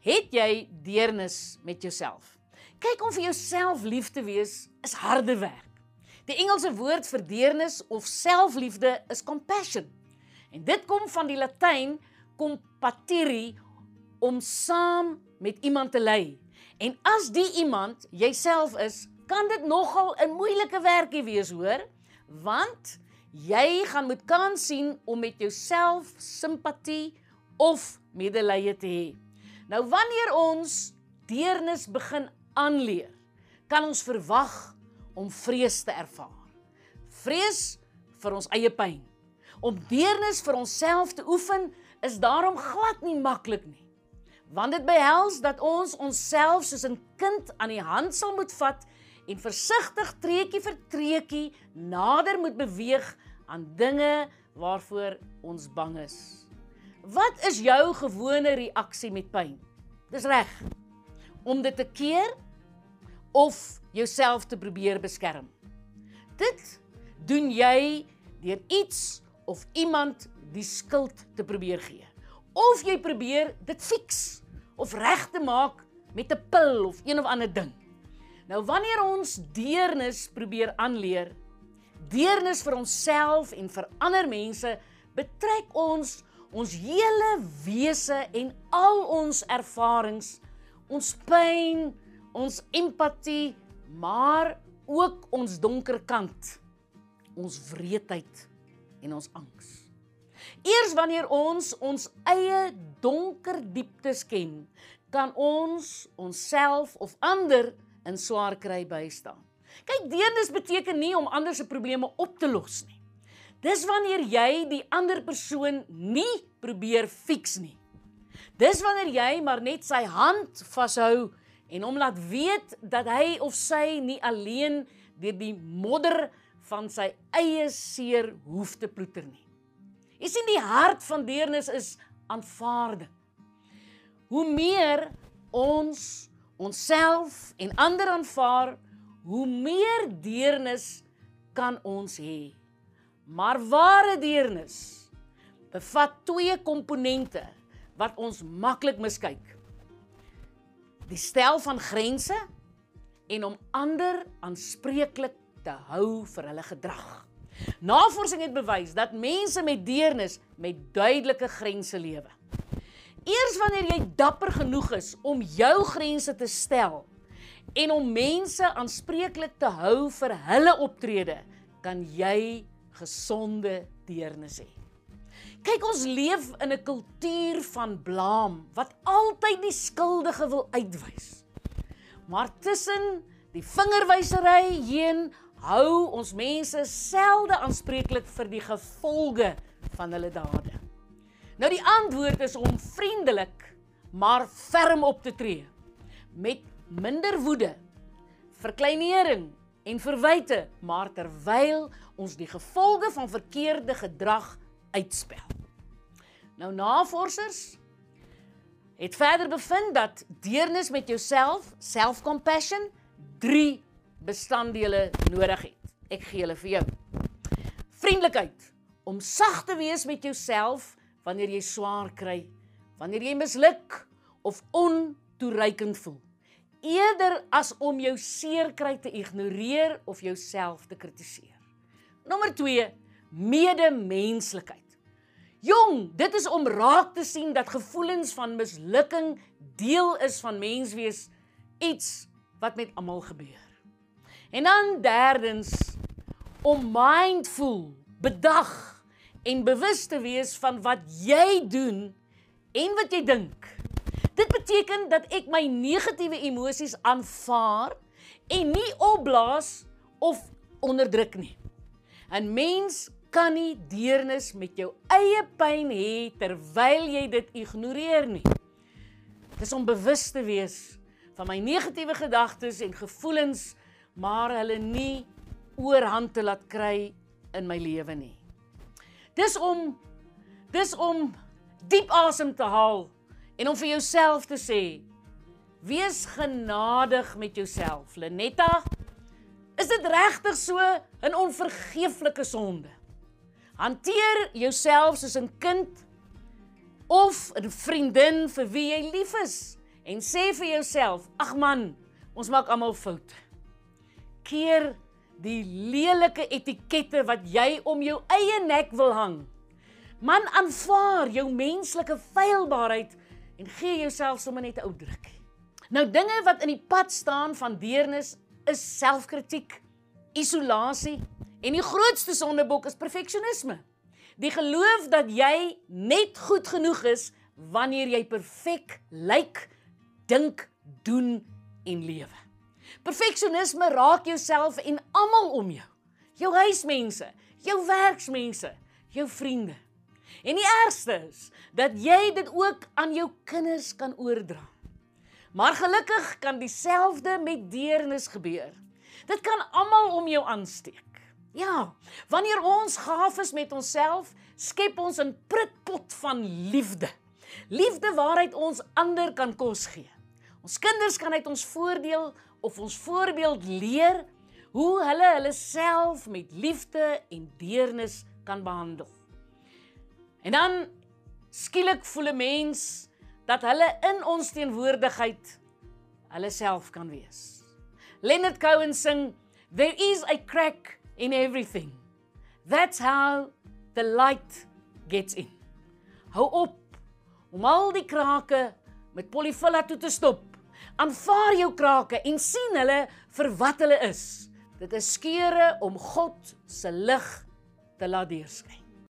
Het jy deernis met jouself? Kyk om vir jouself lief te wees is harde werk. Die Engelse woord vir deernis of selfliefde is compassion. En dit kom van die Latyn compatiri om saam met iemand te ly. En as die iemand jouself is, kan dit nogal 'n moeilike werkie wees, hoor? Want jy gaan moet kan sien om met jouself simpatie of medelee te hê. Nou wanneer ons deernis begin aanleer, kan ons verwag om vrees te ervaar. Vrees vir ons eie pyn. Om deernis vir onsself te oefen is daarom glad nie maklik nie. Want dit behels dat ons onsself soos 'n kind aan die hand sal moet vat en versigtig treukie vir treukie nader moet beweeg aan dinge waarvoor ons bang is. Wat is jou gewone reaksie met pyn? Dis reg. Om dit te keer of jouself te probeer beskerm. Dit doen jy deur iets of iemand die skuld te probeer gee. Of jy probeer dit fix of reg te maak met 'n pil of een of ander ding. Nou wanneer ons deernis probeer aanleer, deernis vir onsself en vir ander mense, betrek ons ons hele wese en al ons ervarings, ons pyn, ons empatie, maar ook ons donker kant, ons wreedheid en ons angs. Eers wanneer ons ons eie donker dieptes ken, kan ons onsself of ander in swaar kry bystaan. Kyk, deernis beteken nie om ander se probleme op te los nie. Dis wanneer jy die ander persoon nie probeer fix nie. Dis wanneer jy maar net sy hand vashou en hom laat weet dat hy of sy nie alleen deur die modder van sy eie seer hoef te ploeter nie. Jy sien die hart van deernis is aanvaarding. Hoe meer ons onsself en ander aanvaar, hoe meer deernis kan ons hê. Maar ware deernis bevat twee komponente wat ons maklik miskyk. Die stel van grense en om ander aanspreeklik te hou vir hulle gedrag. Navorsing het bewys dat mense met deernis met duidelike grense lewe. Eers wanneer jy dapper genoeg is om jou grense te stel en om mense aanspreeklik te hou vir hulle optrede, kan jy gesonde deernis hê. Kyk, ons leef in 'n kultuur van blaam wat altyd die skuldige wil uitwys. Maar tussen die vingerwysery heen hou ons mense selde aanspreeklik vir die gevolge van hulle dade. Nou die antwoord is om vriendelik maar ferm op te tree met minder woede, verkleinering en verwyte, maar terwyl ons die gevolge van verkeerde gedrag uitspel. Nou navorsers het verder bevind dat deernis met jouself, self-compassion, 3 bestanddele nodig het. Ek gee hulle vir jou. Vriendelikheid, om sag te wees met jouself wanneer jy swaar kry, wanneer jy misluk of ontoereikend voel eerder as om jou seerkry te ignoreer of jouself te kritiseer. Nommer 2, medemenslikheid. Jong, dit is om raak te sien dat gevoelens van mislukking deel is van menswees, iets wat met almal gebeur. En dan derdens om mindful, bedag en bewus te wees van wat jy doen en wat jy dink. Beteken dat ek my negatiewe emosies aanvaar en nie opblaas of onderdruk nie. 'n Mens kan nie deernis met jou eie pyn hê terwyl jy dit ignoreer nie. Dis om bewus te wees van my negatiewe gedagtes en gevoelens, maar hulle nie oorhand te laat kry in my lewe nie. Dis om dis om diep asem te haal en om vir jouself te sê wees genadig met jouself Lenetta is dit regtig so 'n onvergeeflike sonde hanteer jouself soos 'n kind of 'n vriendin vir wie jy lief is en sê vir jouself, ag man, ons maak almal foute. Keer die lelike etikette wat jy om jou eie nek wil hang. Man, aanvaar jou menslike feilbaarheid en gee jouself sommer net 'n ou drukkie. Nou dinge wat in die pad staan van deernis is selfkritiek, isolasie en die grootste sondebok is perfeksionisme. Die geloof dat jy net goed genoeg is wanneer jy perfek lyk, dink, doen en lewe. Perfeksionisme raak jouself en almal om jou. Jou huismense, jou werksmense, jou vriende. En die ergste is dat jy dit ook aan jou kinders kan oordra. Maar gelukkig kan dieselfde met deernis gebeur. Dit kan almal om jou aansteek. Ja, wanneer ons gaaf is met onsself, skep ons 'n prikpot van liefde. Liefde waaruit ons ander kan kos gee. Ons kinders kan uit ons voordeel of ons voorbeeld leer hoe hulle hulle self met liefde en deernis kan behandel. En dan skielik voel 'n mens dat hulle in ons teenwoordigheid hulle self kan wees. Leonard Cohen sing there is a crack in everything. That's how the light gets in. Hou op om al die krake met polyfilla toe te stop Aanvaar jou krake en sien hulle vir wat hulle is. Dit is skeure om God se lig te laat deurskyn.